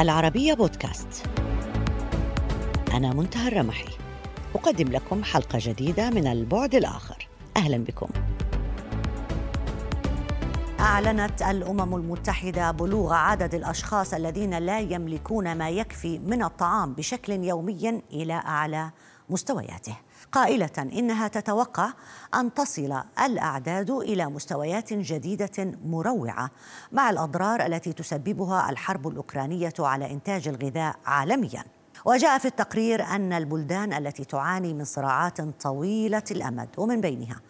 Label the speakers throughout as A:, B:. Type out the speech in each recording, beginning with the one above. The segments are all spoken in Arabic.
A: العربية بودكاست. أنا منتهى الرمحي. أقدم لكم حلقة جديدة من البعد الآخر. أهلا بكم. أعلنت الأمم المتحدة بلوغ عدد الأشخاص الذين لا يملكون ما يكفي من الطعام بشكل يومي إلى أعلى مستوياته قائلة إنها تتوقع أن تصل الأعداد إلى مستويات جديدة مروعة مع الأضرار التي تسببها الحرب الأوكرانية على إنتاج الغذاء عالميا وجاء في التقرير أن البلدان التي تعاني من صراعات طويلة الأمد ومن بينها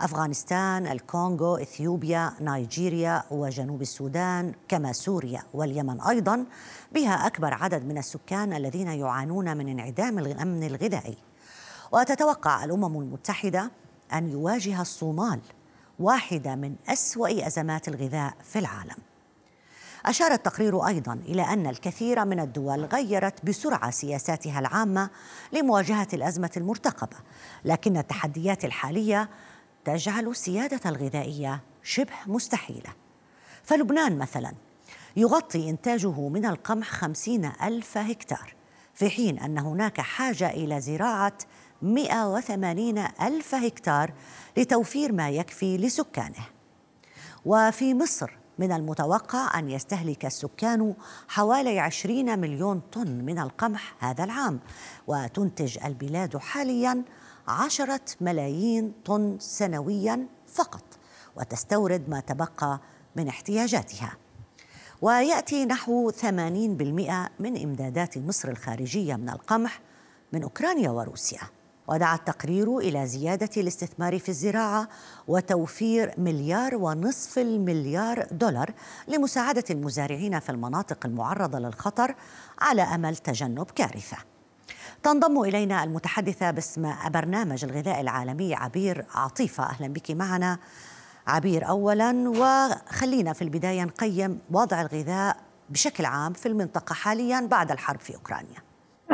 A: أفغانستان، الكونغو، إثيوبيا، نيجيريا وجنوب السودان كما سوريا واليمن أيضا بها أكبر عدد من السكان الذين يعانون من انعدام الامن الغذائي. وتتوقع الأمم المتحدة أن يواجه الصومال واحدة من أسوأ أزمات الغذاء في العالم. أشار التقرير أيضا إلى أن الكثير من الدول غيرت بسرعة سياساتها العامة لمواجهة الأزمة المرتقبة لكن التحديات الحالية تجعل السيادة الغذائية شبه مستحيلة. فلبنان مثلا يغطي إنتاجه من القمح خمسين ألف هكتار في حين أن هناك حاجة إلى زراعة 180 ألف هكتار لتوفير ما يكفي لسكانه. وفي مصر من المتوقع أن يستهلك السكان حوالي 20 مليون طن من القمح هذا العام وتنتج البلاد حاليا عشرة ملايين طن سنويا فقط وتستورد ما تبقى من احتياجاتها. ويأتي نحو 80% من إمدادات مصر الخارجية من القمح من أوكرانيا وروسيا. ودعا التقرير إلى زيادة الاستثمار في الزراعة وتوفير مليار ونصف المليار دولار لمساعدة المزارعين في المناطق المعرضة للخطر على أمل تجنب كارثة. تنضم إلينا المتحدثة باسم برنامج الغذاء العالمي عبير عطيفة. أهلا بك معنا. عبير أولا وخلينا في البداية نقيم وضع الغذاء بشكل عام في المنطقة حاليا بعد الحرب في أوكرانيا.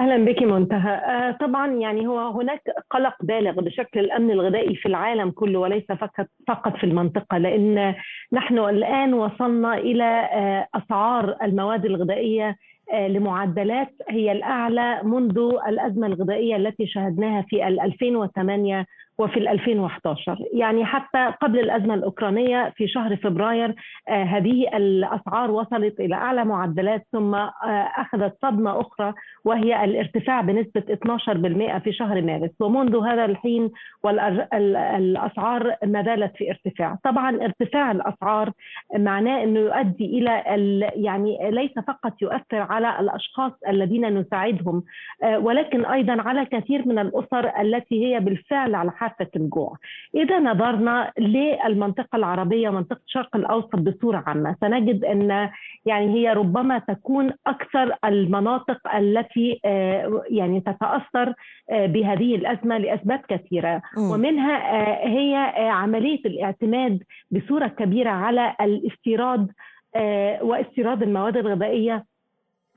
B: أهلا بك منتهى. آه طبعا يعني هو هناك قلق بالغ بشكل الأمن الغذائي في العالم كله وليس فقط فقط في المنطقة لأن نحن الآن وصلنا إلى آه أسعار المواد الغذائية آه لمعدلات هي الأعلى منذ الأزمة الغذائية التي شهدناها في 2008 وفي 2011 يعني حتى قبل الأزمة الأوكرانية في شهر فبراير آه هذه الأسعار وصلت إلى أعلى معدلات ثم آه أخذت صدمة أخرى وهي الارتفاع بنسبة 12% في شهر مارس. ومنذ هذا الحين والأسعار ما زالت في ارتفاع. طبعا ارتفاع الأسعار معناه أنه يؤدي إلى يعني ليس فقط يؤثر على الأشخاص الذين نساعدهم آه ولكن أيضا على كثير من الأسر التي هي بالفعل على حافة الجوع. إذا نظرنا للمنطقة العربية منطقة الشرق الأوسط بصورة عامة سنجد أن يعني هي ربما تكون أكثر المناطق التي يعني تتأثر بهذه الأزمة لأسباب كثيرة. ومنها هي عملية الاعتماد بصورة كبيرة على الاستيراد واستيراد المواد الغذائية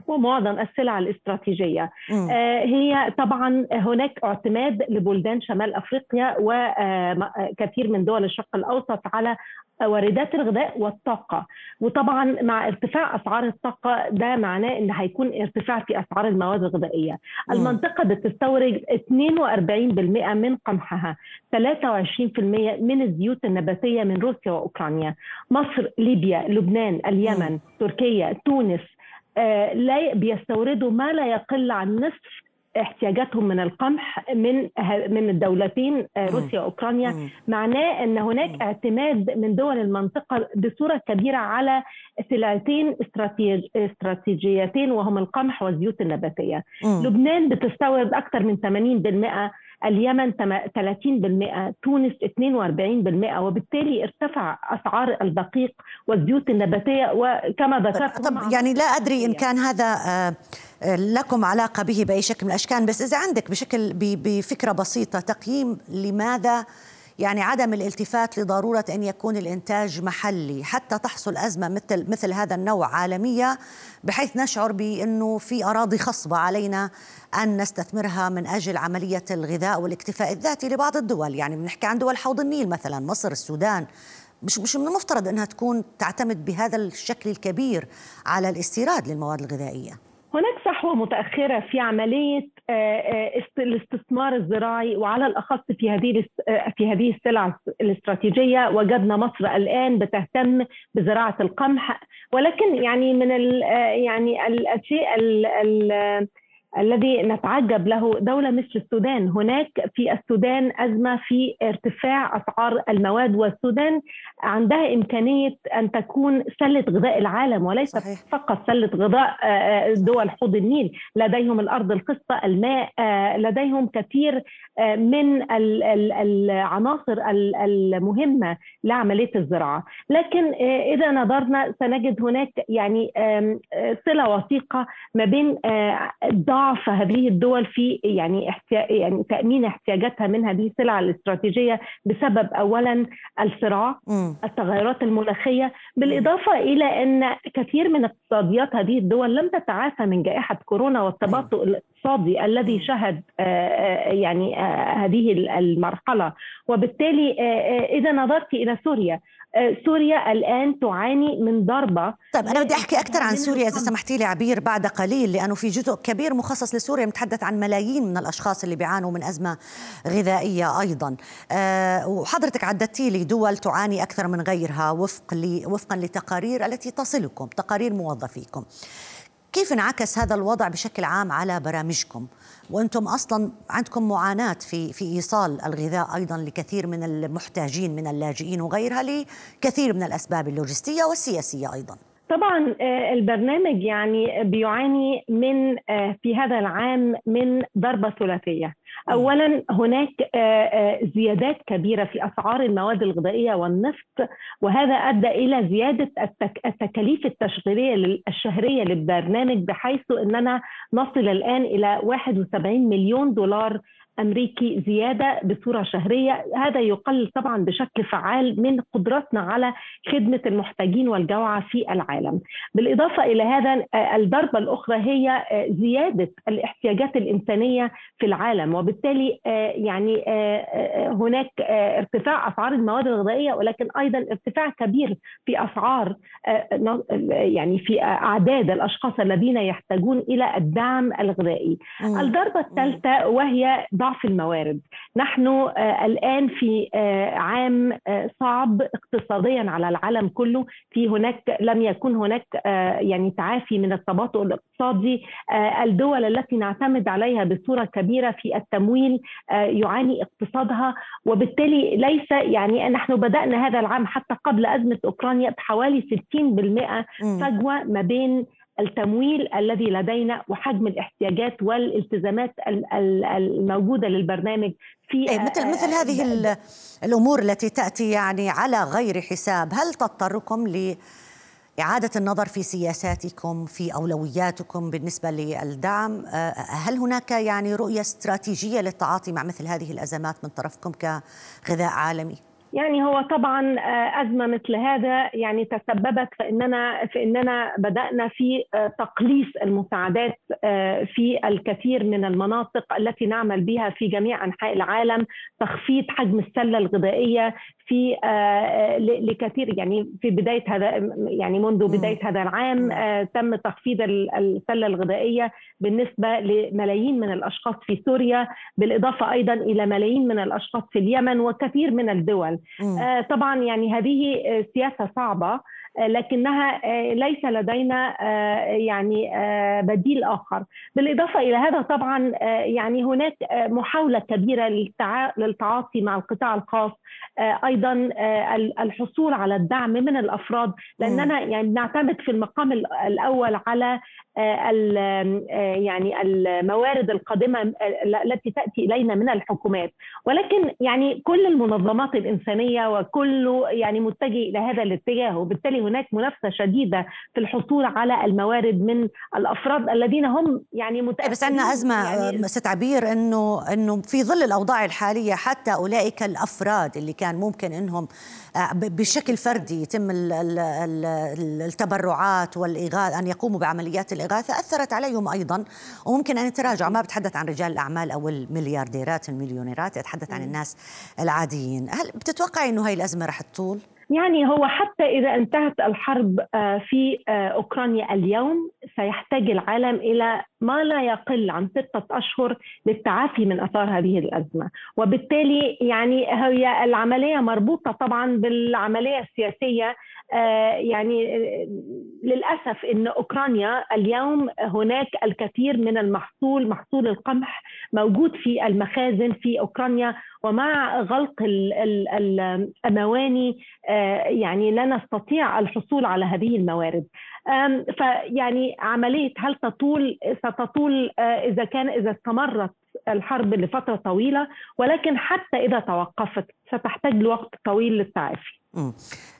B: ومعظم السلع الاستراتيجية. آه هي طبعا هناك اعتماد لبلدان شمال أفريقيا وكثير من دول الشرق الأوسط على واردات الغذاء والطاقة. وطبعا مع ارتفاع أسعار الطاقة ده معناه إن هيكون ارتفاع في أسعار المواد الغذائية. م. المنطقة بتستورد 42% من قمحها 23% من الزيوت النباتية من روسيا وأوكرانيا. مصر ليبيا لبنان اليمن. تركيا تونس لا بيستوردوا ما لا يقل عن نصف احتياجاتهم من القمح من من الدولتين روسيا وأوكرانيا. معناه إن هناك اعتماد من دول المنطقة بصورة كبيرة على سلعتين استراتيج استراتيجيتين وهم القمح والزيوت النباتية. لبنان بتستورد أكثر من 80% اليمن 30% تونس 42% وبالتالي ارتفع أسعار الدقيق والزيوت النباتية وكما ذكرت
A: طب يعني لا أدري إن كان هذا لكم علاقة به بأي شكل من الأشكال بس إذا عندك بشكل بفكرة بسيطة تقييم لماذا يعني عدم الالتفات لضرورة أن يكون الإنتاج محلي حتى تحصل أزمة مثل مثل هذا النوع عالمية بحيث نشعر بأنه في أراضي خصبة علينا أن نستثمرها من أجل عملية الغذاء والاكتفاء الذاتي لبعض الدول. يعني بنحكي عن دول حوض النيل مثلا مصر السودان. مش مش من المفترض إنها تكون تعتمد بهذا الشكل الكبير على الاستيراد للمواد الغذائية.
B: هناك صحوة متأخرة في عملية الاستثمار الزراعي وعلى الأخص في هذه آه، في هذه السلع الاستراتيجية وجدنا مصر الآن بتهتم بزراعة القمح ولكن يعني من يعني الشيء الذي نتعجب له دولة مثل السودان. هناك في السودان أزمة في ارتفاع أسعار المواد والسودان عندها إمكانية أن تكون سلة غذاء العالم وليس صحيح. فقط سلة غذاء آه، آه، دول حوض النيل. لديهم الأرض القصة الماء آه، لديهم كثير من العناصر المهمة لعملية الزراعة. لكن إذا نظرنا سنجد هناك يعني صلة وثيقة ما بين ضعف هذه الدول في يعني يعني تأمين احتياجاتها من هذه السلع الاستراتيجية بسبب اولا الصراع التغيرات المناخية بالإضافة إلى أن كثير من اقتصاديات هذه الدول لم تتعافى من جائحة كورونا والتباطؤ الاقتصادي الذي شهد آه، آه، يعني آه، هذه المرحلة. وبالتالي إذا نظرت إلى سوريا سوريا الآن تعاني من ضربة.
A: طيب أنا بدي أحكي أكثر عن سوريا إذا سمحتي لي عبير بعد قليل لأنه في جزء كبير مخصص لسوريا متحدث عن ملايين من الأشخاص اللي بيعانوا من أزمة غذائية أيضا. أه وحضرتك عددتي لي دول تعاني أكثر من غيرها وفق لي وفقا لتقارير التي تصلكم تقارير موظفيكم. كيف انعكس هذا الوضع بشكل عام على برامجكم؟ وأنتم أصلا عندكم معاناة في في ايصال الغذاء أيضا لكثير من المحتاجين من اللاجئين وغيرها لكثير من الاسباب اللوجستية والسياسية أيضا.
B: طبعا آه، البرنامج يعني بيعاني من آه، في هذا العام من ضربة ثلاثية. اولا هناك آه، زيادات كبيرة في أسعار المواد الغذائية والنفط وهذا أدى إلى زيادة التكاليف التشغيلية الشهرية للبرنامج بحيث إننا نصل الآن إلى 71 مليون دولار أمريكي زيادة بصورة شهرية. هذا يقلل طبعا بشكل فعال من قدرتنا على خدمة المحتاجين والجوعى في العالم. بالإضافة إلى هذا الضربة الأخرى هي زيادة الاحتياجات الإنسانية في العالم وبالتالي يعني هناك ارتفاع أسعار المواد الغذائية ولكن أيضا ارتفاع كبير في أسعار يعني في أعداد الأشخاص الذين يحتاجون إلى الدعم الغذائي. الضربة الثالثة وهي ضعف ضعف الموارد. نحن آه، الآن في آه، عام آه، صعب اقتصاديا على العالم كله. في هناك لم يكن هناك يعني تعافي من التباطؤ الاقتصادي. الدول التي نعتمد عليها بصورة كبيرة في التمويل يعاني اقتصادها. وبالتالي ليس يعني نحن بدأنا هذا العام حتى قبل أزمة أوكرانيا بحوالي 60% فجوة ما بين التمويل الذي لدينا وحجم الاحتياجات والالتزامات الموجودة للبرنامج
A: في إيه مثل مثل هذه الأمور التي تأتي يعني على غير حساب هل تضطركم ل إعادة النظر في سياساتكم في أولوياتكم بالنسبة للدعم آه، هل هناك يعني رؤية استراتيجية للتعاطي مع مثل هذه الأزمات من طرفكم كغذاء عالمي؟
B: يعني هو طبعا آه، أزمة مثل هذا. يعني تسببت في إننا في إننا بدأنا في آه، تقليص المساعدات آه، في الكثير من المناطق التي نعمل بها في جميع أنحاء العالم تخفيض حجم السلة الغذائية في لكثير يعني في بداية هذا يعني منذ بداية هذا العام تم تخفيض السلة الغذائية بالنسبة لملايين من الأشخاص في سوريا بالإضافة أيضا إلى ملايين من الأشخاص في اليمن وكثير من الدول. آه، طبعا يعني هذه آه، سياسة صعبة آه، لكنها ليس لدينا يعني بديل آخر. بالإضافة إلى هذا طبعا يعني هناك محاولة كبيرة للتعاطي مع القطاع الخاص أيضا الحصول على الدعم من الأفراد. لأننا يعني نعتمد في المقام الأول على يعني الموارد القادمة التي تأتي إلينا من الحكومات. ولكن يعني كل المنظمات الإنسانية وكل يعني متجه إلى هذا الاتجاه وبالتالي هناك منافسة شديدة في الحصول على الموارد من الأفراد الذين هم يعني
A: متأكدين بس عندنا أزمة يعني ست عبير إنه إنه في ظل الأوضاع الحالية حتى أولئك الأفراد اللي كان ممكن إنهم آه، بشكل فردي يتم التبرعات والإغاثة أن يقوموا بعمليات الإغاثة أثرت عليهم أيضا وممكن أن يتراجعوا ما بتحدث عن رجال الأعمال أو المليارديرات المليونيرات يتحدث عن الناس العاديين. هل بتتوقعي إنه هاي الأزمة رح تطول؟
B: يعني هو حتى إذا انتهت الحرب آه، في آه، أوكرانيا اليوم سيحتاج العالم إلى ما لا يقل عن ستة أشهر للتعافي من أثار هذه الأزمة. وبالتالي يعني هي العملية مربوطة طبعا بالعملية السياسية يعني للأسف إن أوكرانيا اليوم هناك الكثير من المحصول محصول القمح موجود في المخازن في أوكرانيا ومع غلق المواني آه، يعني لا نستطيع الحصول على هذه الموارد. فيعني عملية هل تطول؟ ستطول آه، إذا كان إذا استمرت الحرب لفترة طويلة ولكن حتى إذا توقفت ستحتاج لوقت طويل للتعافي.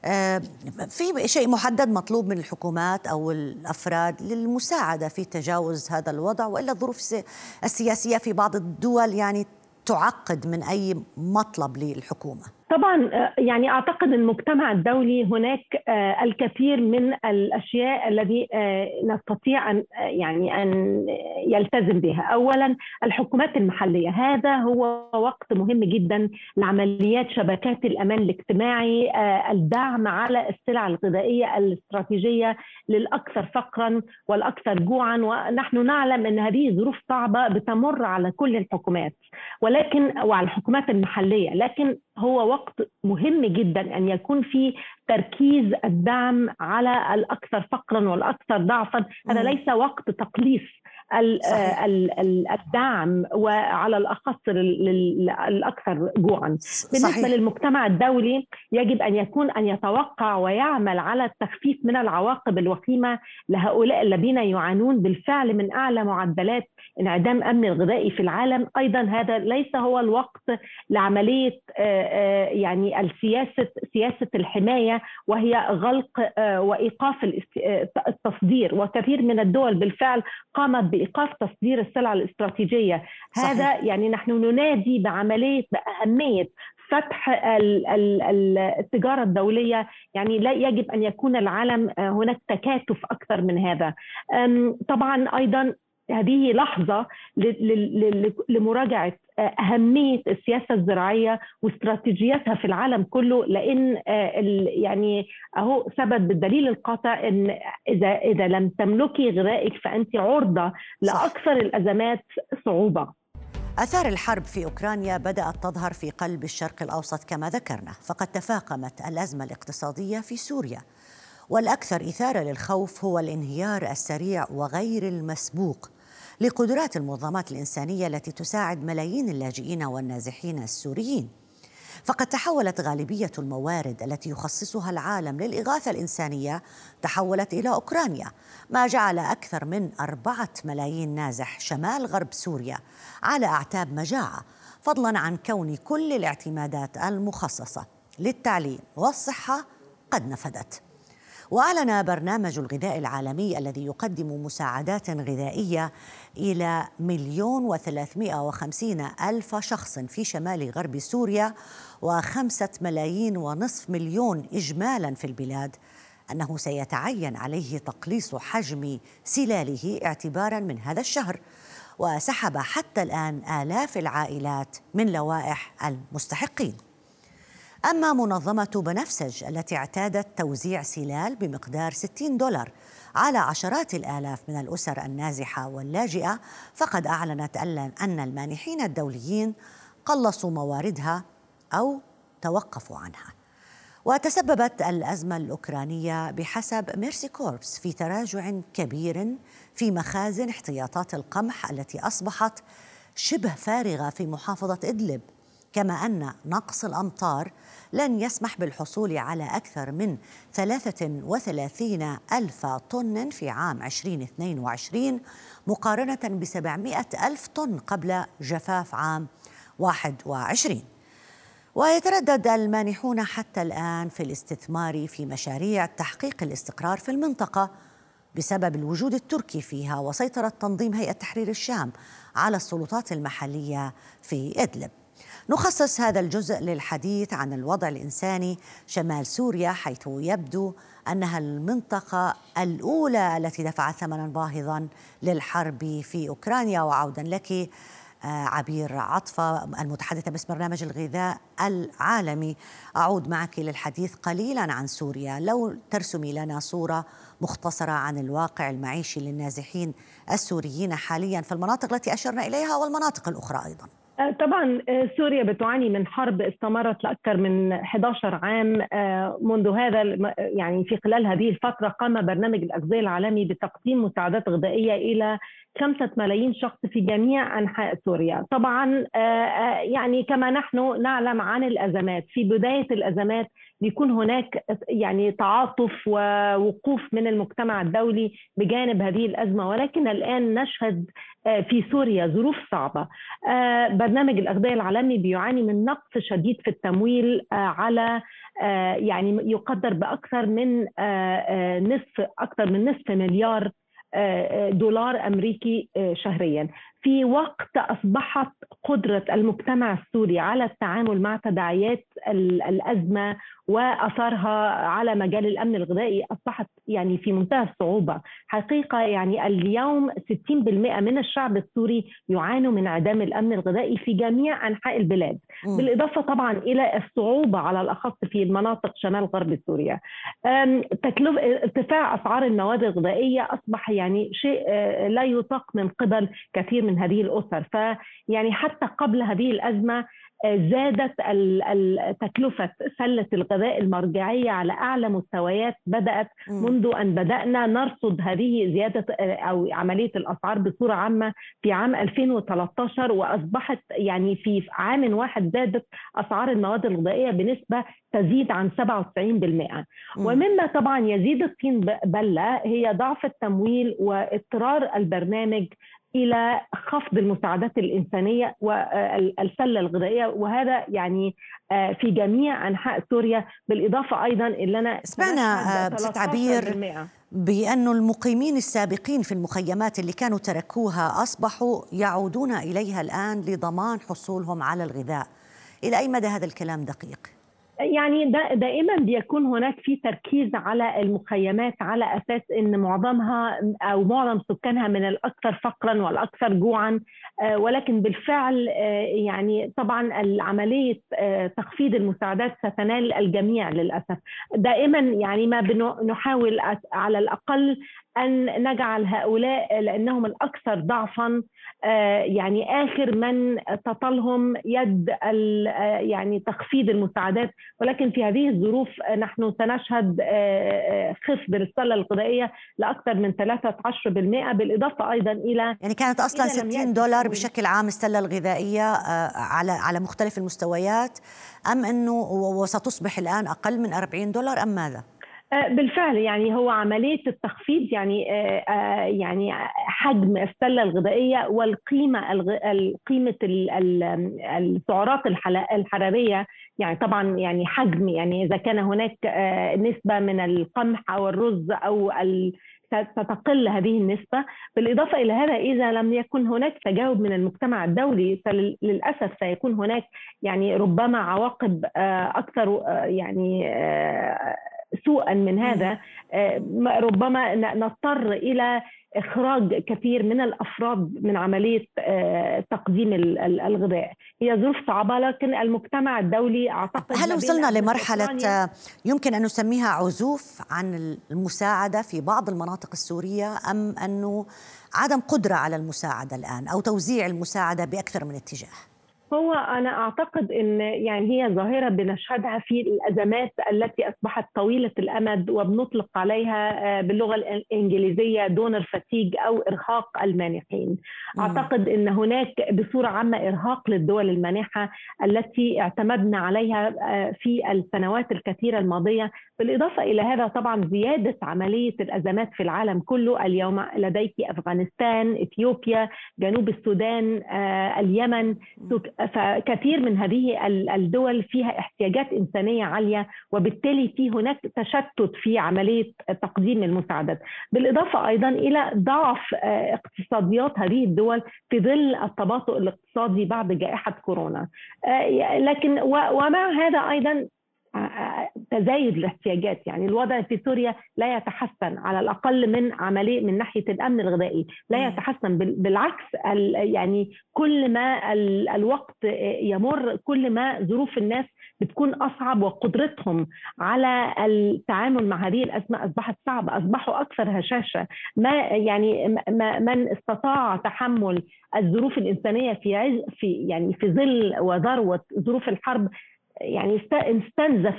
A: آه في شيء محدد مطلوب من الحكومات أو الأفراد للمساعدة في تجاوز هذا الوضع وإلا الظروف السياسية في بعض الدول يعني تعقد من أي مطلب للحكومة؟
B: طبعا آه، يعني أعتقد المجتمع الدولي هناك آه، الكثير من الأشياء الذي آه، نستطيع أن يعني أن يلتزم بها، اولا الحكومات المحلية، هذا هو وقت مهم جدا لعمليات شبكات الأمان الاجتماعي، الدعم على السلع الغذائية الاستراتيجية للأكثر فقرا والأكثر جوعا. ونحن نعلم إن هذه ظروف صعبة بتمر على كل الحكومات. ولكن وعلى الحكومات المحلية، لكن هو وقت مهم جدا أن يكون في تركيز الدعم على الأكثر فقرا والأكثر ضعفا. هذا ليس وقت تقليص الدعم وعلى الأخص الأكثر جوعا. بالنسبة صحيح. للمجتمع الدولي يجب أن يكون أن يتوقع ويعمل على التخفيف من العواقب الوخيمة لهؤلاء الذين يعانون بالفعل من أعلى معدلات انعدام امن الغذائي في العالم. أيضا هذا ليس هو الوقت لعملية يعني السياسة سياسة الحماية وهي غلق وإيقاف التصدير. وكثير من الدول بالفعل قامت بإيقاف تصدير السلع الاستراتيجية. صحيح. هذا يعني نحن ننادي بعملية بأهمية فتح التجارة الدولية. يعني لا يجب أن يكون العالم آه، هناك تكاتف أكثر من هذا. طبعا أيضا هذه لحظة لمراجعة أهمية السياسة الزراعية واستراتيجيتها في العالم كله لأن آه، يعني أهو ثبت بالدليل القاطع إن إذا إذا لم تملكي غذائك فأنت عرضة لأكثر الأزمات صعوبة.
A: آثار الحرب في أوكرانيا بدأت تظهر في قلب الشرق الأوسط كما ذكرنا فقد تفاقمت الأزمة الاقتصادية في سوريا. والأكثر إثارة للخوف هو الانهيار السريع وغير المسبوق. لقدرات المنظمات الإنسانية التي تساعد ملايين اللاجئين والنازحين السوريين. فقد تحولت غالبية الموارد التي يخصصها العالم للإغاثة الإنسانية تحولت إلى أوكرانيا ما جعل أكثر من أربعة ملايين نازح شمال غرب سوريا على أعتاب مجاعة فضلا عن كون كل الاعتمادات المخصصة للتعليم والصحة قد نفدت. وأعلن برنامج الغذاء العالمي الذي يقدم مساعدات غذائية إلى مليون وثلاثمائة وخمسين ألف شخص في شمال غرب سوريا وخمسة ملايين ونصف مليون اجمالا في البلاد. أنه سيتعين عليه تقليص حجم سلاله اعتبارا من هذا الشهر. وسحب حتى الآن آلاف العائلات من لوائح المستحقين. أما منظمة بنفسج التي اعتادت توزيع سلال بمقدار 60 دولار على عشرات الآلاف من الأسر النازحة واللاجئة فقد أعلنت أن المانحين الدوليين قلصوا مواردها أو توقفوا عنها. وتسببت الأزمة الأوكرانية بحسب ميرسي كوربس في تراجع كبير في مخازن احتياطات القمح التي أصبحت شبه فارغة في محافظة إدلب. كما أن نقص الأمطار لن يسمح بالحصول على أكثر من 33 ألف طن في عام 2022 مقارنة ب 700 ألف طن قبل جفاف عام 21 ويتردد المانحون حتى الآن في الاستثمار في مشاريع تحقيق الاستقرار في المنطقة بسبب الوجود التركي فيها وسيطرة تنظيم هيئة تحرير الشام على السلطات المحلية في إدلب. نخصص هذا الجزء للحديث عن الوضع الإنساني شمال سوريا حيث يبدو أنها المنطقة الأولى التي دفعت ثمنا باهظا للحرب في أوكرانيا. وعودا لك عبير عطفة المتحدثة باسم برنامج الغذاء العالمي. أعود معك للحديث قليلا عن سوريا. لو ترسمي لنا صورة مختصرة عن الواقع المعيشي للنازحين السوريين حاليا في المناطق التي أشرنا إليها والمناطق الأخرى أيضا.
B: آه، طبعا آه، سوريا بتعاني من حرب استمرت لأكثر من 11 عام آه، منذ هذا يعني في خلال هذه الفترة قام برنامج الأغذية العالمي بتقديم مساعدات غذائية إلى خمسة ملايين شخص في جميع أنحاء سوريا. طبعا يعني كما نحن نعلم عن الأزمات في بداية الأزمات بيكون هناك يعني تعاطف ووقوف من المجتمع الدولي بجانب هذه الأزمة. ولكن الآن نشهد آه، في سوريا ظروف صعبة. آه، برنامج الأغذية العالمي بيعاني من نقص شديد في التمويل آه، على يعني يقدر بأكثر من نصف أكثر من نصف مليار دولار أمريكي شهريا في وقت أصبحت قدرة المجتمع السوري على التعامل مع تداعيات الأزمة وأثارها على مجال الأمن الغذائي أصبحت يعني في منتهى الصعوبة، حقيقة يعني اليوم 60% من الشعب السوري يعانوا من انعدام الأمن الغذائي في جميع أنحاء البلاد،. بالإضافة طبعا إلى الصعوبة على الأخص في المناطق شمال غرب سوريا. تكلف ارتفاع أسعار المواد الغذائية أصبح يعني شيء آه، لا يطاق من قبل كثير من هذه الأسر، فيعني حتى قبل هذه الأزمة زادت تكلفة سلة الغذاء المرجعية على أعلى مستويات بدأت منذ أن بدأنا نرصد هذه زيادة أو عملية الأسعار بصورة عامة في عام 2013 وأصبحت يعني في عام واحد زادت أسعار المواد الغذائية بنسبة تزيد عن 97% ومما طبعا يزيد الطين بلة هي ضعف التمويل واضطرار البرنامج إلى خفض المساعدات الإنسانية والسلة الغذائية وهذا يعني آه، في جميع أنحاء سوريا بالإضافة أيضا اللي أنا
A: سمعنا آه، عبير بأن المقيمين السابقين في المخيمات اللي كانوا تركوها أصبحوا يعودون إليها الآن لضمان حصولهم على الغذاء إلى أي مدى هذا الكلام دقيق؟
B: يعني دائما بيكون هناك في تركيز على المخيمات على أساس إن معظمها أو معظم سكانها من الأكثر فقرا والأكثر جوعا آه، ولكن بالفعل آه، يعني طبعا عمليه آه، تخفيض المساعدات ستنال الجميع للأسف. دائما يعني ما بنحاول على الأقل أن نجعل هؤلاء لأنهم الأكثر ضعفا آه، يعني آخر من تطلهم يد يعني تخفيض المساعدات. ولكن في هذه الظروف نحن سنشهد آه، خفض السله الغذائيه لأكثر من 13% بالإضافة أيضا إلى
A: يعني كانت أصلا 60 دولار بشكل عام السلة الغذائية آه، على على مختلف المستويات. أم أنه وستصبح الآن أقل من 40 دولار أم ماذا؟
B: آه، بالفعل يعني هو عملية التخفيض يعني آه، آه، يعني حجم السلة الغذائية والقيمة قيمة السعرات الحرارية يعني طبعا يعني حجم يعني إذا كان هناك نسبة من القمح أو الرز أو ستقل هذه النسبة. بالإضافة إلى هذا إذا لم يكن هناك تجاوب من المجتمع الدولي فللأسف سيكون هناك يعني ربما عواقب أكثر يعني سوءا من هذا. آه، ربما نضطر إلى إخراج كثير من الأفراد من عملية آه، تقديم الغذاء. هي ظروف صعبة لكن المجتمع الدولي أعتقد
A: هل وصلنا لمرحلة يمكن أن نسميها عزوف عن المساعدة في بعض المناطق السورية أم أنه عدم قدرة على المساعدة الآن أو توزيع المساعدة بأكثر من اتجاه؟
B: هو أنا أعتقد إن يعني هي ظاهرة بنشهدها في الأزمات التي أصبحت طويلة الأمد وبنطلق عليها آه، باللغة الإنجليزية donor fatigue أو إرهاق المانحين. أعتقد إن هناك بصورة عامة إرهاق للدول المانحة التي اعتمدنا عليها آه، في السنوات الكثيرة الماضية، بالإضافة إلى هذا طبعا زيادة عملية الأزمات في العالم كله، اليوم لديك أفغانستان، إثيوبيا، جنوب السودان، آه، اليمن، فكثير من هذه الدول فيها احتياجات إنسانية عالية وبالتالي في هناك تشتت في عملية تقديم المساعدات. بالإضافة أيضا إلى ضعف آه، اقتصاديات هذه الدول في ظل التباطؤ الاقتصادي بعد جائحة كورونا. آه، لكن ومع هذا أيضا تزايد الاحتياجات. يعني الوضع في سوريا لا يتحسن على الأقل من عمليه من ناحية الأمن الغذائي. لا يتحسن بالعكس يعني كل ما الوقت يمر كل ما ظروف الناس بتكون أصعب وقدرتهم على التعامل مع هذه الأزمة أصبحت صعبة أصبحوا أكثر هشاشة. ما يعني ما من استطاع تحمل الظروف الإنسانية في في يعني في ظل وذروة ظروف الحرب يعني استنزف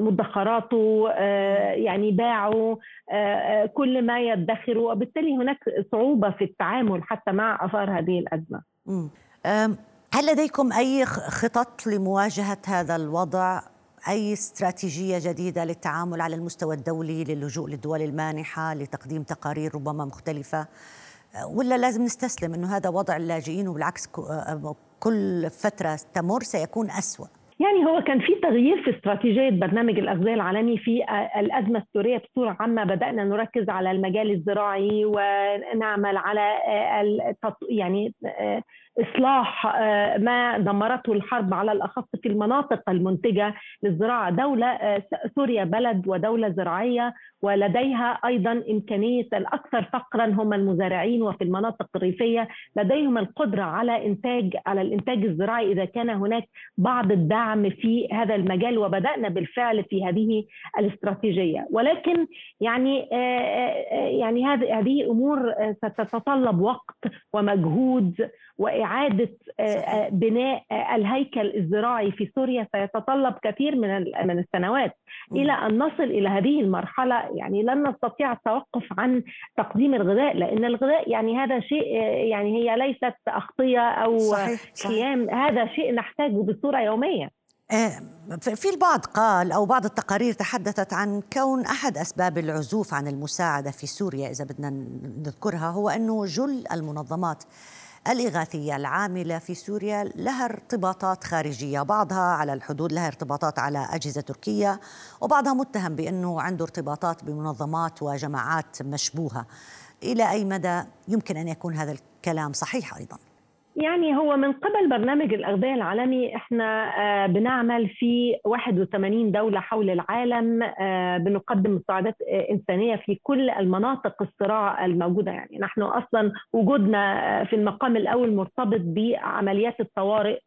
B: مدخراته آه، يعني باعوا آه، كل ما يدخر وبالتالي هناك صعوبة في التعامل حتى مع آثار هذه الأزمة.
A: هل لديكم أي خطط لمواجهة هذا الوضع؟ أي استراتيجية جديدة للتعامل على المستوى الدولي للجوء للدول المانحة لتقديم تقارير ربما مختلفة ولا لازم نستسلم إنه هذا وضع اللاجئين وبالعكس كل فترة تمر سيكون أسوأ
B: يعني هو كان في تغيير في استراتيجية برنامج الأغذية العالمي في الأزمة السورية بصورة عامة. بدأنا نركز على المجال الزراعي ونعمل على يعني إصلاح آه، ما دمرته الحرب على الأخص في المناطق المنتجة للزراعة، دولة آه، سوريا بلد ودولة زراعية ولديها أيضا امكانيه الأكثر فقرا هم المزارعين وفي المناطق الريفية. لديهم القدرة على إنتاج على الإنتاج الزراعي إذا كان هناك بعض الدعم في هذا المجال وبدأنا بالفعل في هذه الاستراتيجية، ولكن يعني آه، يعني هذه هذه امور ستتطلب وقت ومجهود وإعادة آه، آه، بناء آه، الهيكل الزراعي في سوريا. سيتطلب كثير من من السنوات. إلى أن نصل إلى هذه المرحلة يعني لن نستطيع التوقف عن تقديم الغذاء لأن الغذاء يعني هذا شيء يعني هي ليست أغطية أو صحيح. خيام هذا شيء نحتاجه بصورة يومية
A: في البعض قال أو بعض التقارير تحدثت عن كون أحد أسباب العزوف عن المساعدة في سوريا إذا بدنا نذكرها هو أنه جل المنظمات الإغاثية العاملة في سوريا لها ارتباطات خارجية بعضها على الحدود لها ارتباطات على أجهزة تركية وبعضها متهم بأنه عنده ارتباطات بمنظمات وجماعات مشبوهة إلى أي مدى يمكن أن يكون هذا الكلام صحيح أيضاً؟
B: يعني هو من قبل برنامج الأغذية العالمي إحنا آه، بنعمل في 81 دولة حول العالم آه، بنقدم مساعدات آه، إنسانية في كل المناطق الصراع الموجودة. يعني نحن أصلا وجودنا في المقام الأول مرتبط بعمليات الطوارئ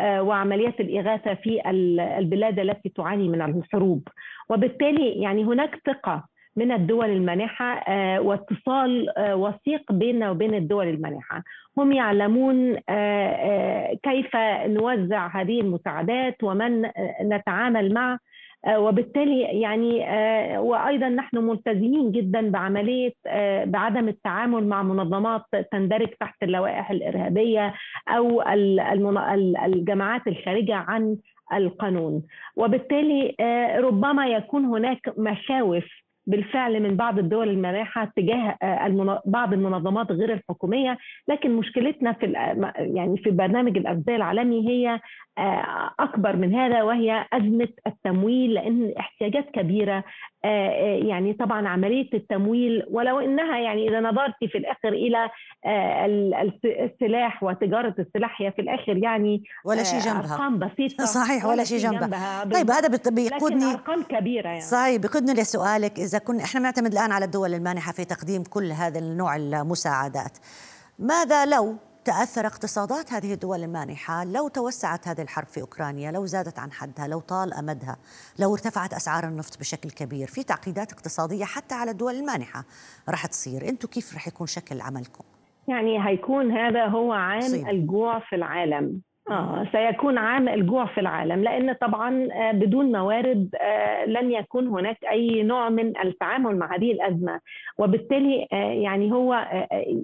B: وعمليات الإغاثة في البلاد التي تعاني من الحروب. وبالتالي يعني هناك ثقة من الدول المانحة واتصال وثيق بيننا وبين الدول المانحة. هم يعلمون آه، آه، كيف نوزع هذه المساعدات ومن نتعامل مع آه، وبالتالي يعني وأيضا نحن ملتزمين جدا بعملية بعدم التعامل مع منظمات تندرج تحت اللوائح الإرهابية أو الجماعات الخارجة عن القانون. وبالتالي ربما يكون هناك مخاوف بالفعل من بعض الدول المانحه تجاه آه، بعض المنظمات غير الحكومية لكن مشكلتنا في يعني في برنامج الاغذيه العالمي هي أكبر من هذا وهي أزمة التمويل لأن احتياجات كبيرة. آه، يعني طبعا عملية التمويل ولو إنها يعني إذا نظرت في الآخر إلى السلاح وتجارة السلاح هي في الآخر يعني
A: ولا شيء جنبها.
B: أرقام بسيطة.
A: صحيح ولا شيء جنبها, جنبها. طيب هذا بيقودني
B: أرقام كبيرة يعني.
A: صحيح بيقودني لسؤالك. إذا كنا إحنا بنعتمد الآن على الدول المانحة في تقديم كل هذا النوع المساعدات. ماذا لو تأثر اقتصادات هذه الدول المانحة لو توسعت هذه الحرب في أوكرانيا لو زادت عن حدها لو طال أمدها لو ارتفعت أسعار النفط بشكل كبير في تعقيدات اقتصادية حتى على الدول المانحة راح تصير. أنتم كيف راح يكون شكل عملكم؟
B: يعني هيكون هذا هو عام. الجوع في العالم. آه سيكون عام الجوع في العالم لأن طبعا آه، بدون موارد آه، لن يكون هناك أي نوع من التعامل مع هذه الأزمة. وبالتالي آه، يعني هو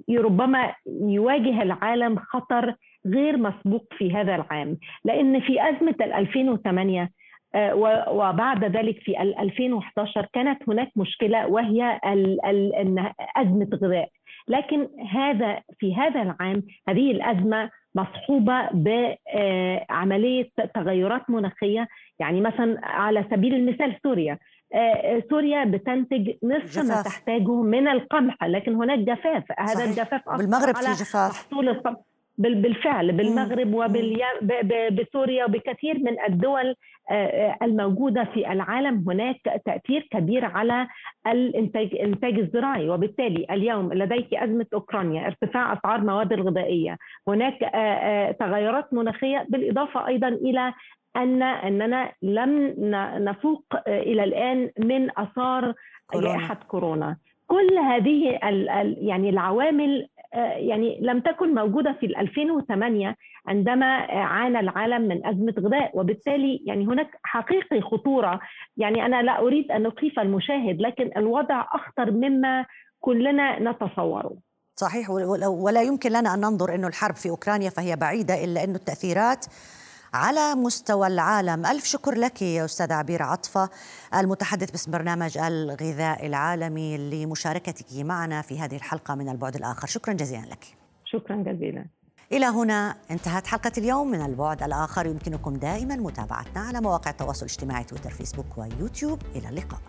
B: ربما يواجه العالم خطر غير مسبوق في هذا العام. لأن في أزمة 2008 وبعد ذلك في 2011 كانت هناك مشكلة وهي أزمة غذاء. لكن هذا في هذا العام هذه الأزمة مصحوبة بعملية تغيرات مناخية. يعني مثلا على سبيل المثال سوريا. آه، سوريا بتنتج نصف ما تحتاجه من القمح لكن هناك جفاف. هذا الجفاف
A: بالمغرب في جفاف.
B: محصول بالفعل بالمغرب وبسوريا وبكثير من الدول آه، آه، الموجودة في العالم. هناك تأثير كبير على الانتاج الانتاج الزراعي وبالتالي اليوم لديك أزمة أوكرانيا ارتفاع أسعار المواد الغذائية. هناك آه، تغيرات مناخية بالإضافة أيضا إلى ان أننا لم نفوق إلى الآن من آثار جائحة كورونا. كل هذه يعني العوامل يعني لم تكن موجودة في 2008 عندما عانى العالم من أزمة غذاء. وبالتالي يعني هناك حقيقي خطورة. يعني أنا لا أريد أن نخيف المشاهد لكن الوضع أخطر مما كلنا نتصوره.
A: صحيح. ولا يمكن لنا أن ننظر إنه الحرب في أوكرانيا فهي بعيدة إلا إنه التأثيرات على مستوى العالم. ألف شكر لك يا أستاذ عبير عطفة المتحدث باسم برنامج الغذاء العالمي لمشاركتك معنا في هذه الحلقة من البعد الآخر. شكرا جزيلا لك.
B: شكرا جزيلا.
A: إلى هنا انتهت حلقة اليوم من البعد الآخر. يمكنكم دائما متابعتنا على مواقع التواصل الاجتماعي تويتر فيسبوك ويوتيوب. إلى اللقاء.